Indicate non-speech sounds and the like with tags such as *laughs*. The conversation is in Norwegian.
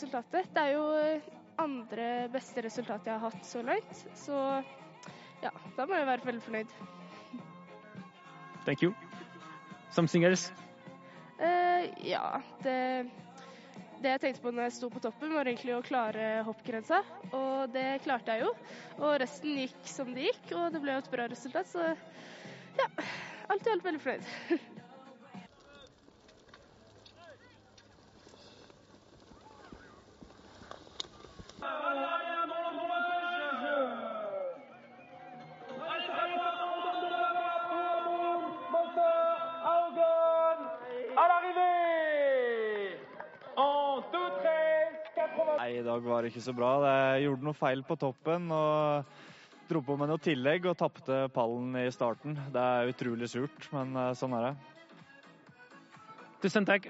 resultatet. Det er jo andre beste resultat jeg har hatt så langt. Så ja, da må jeg være veldig fornøyd. Thank you. Something else? Uh, ja, det, det jeg tenkte på når jeg sto på toppen, var egentlig å klare hoppgrensa. Og det klarte jeg jo. Og resten gikk som det gikk, og det ble jo et bra resultat. Så ja, alt i alt veldig fornøyd. *laughs* Nei, i dag var det ikke så bra. Jeg gjorde noe feil på toppen og dro på med noe tillegg og tapte pallen i starten. Det er utrolig surt, men eh, sånn er det. Tusen takk.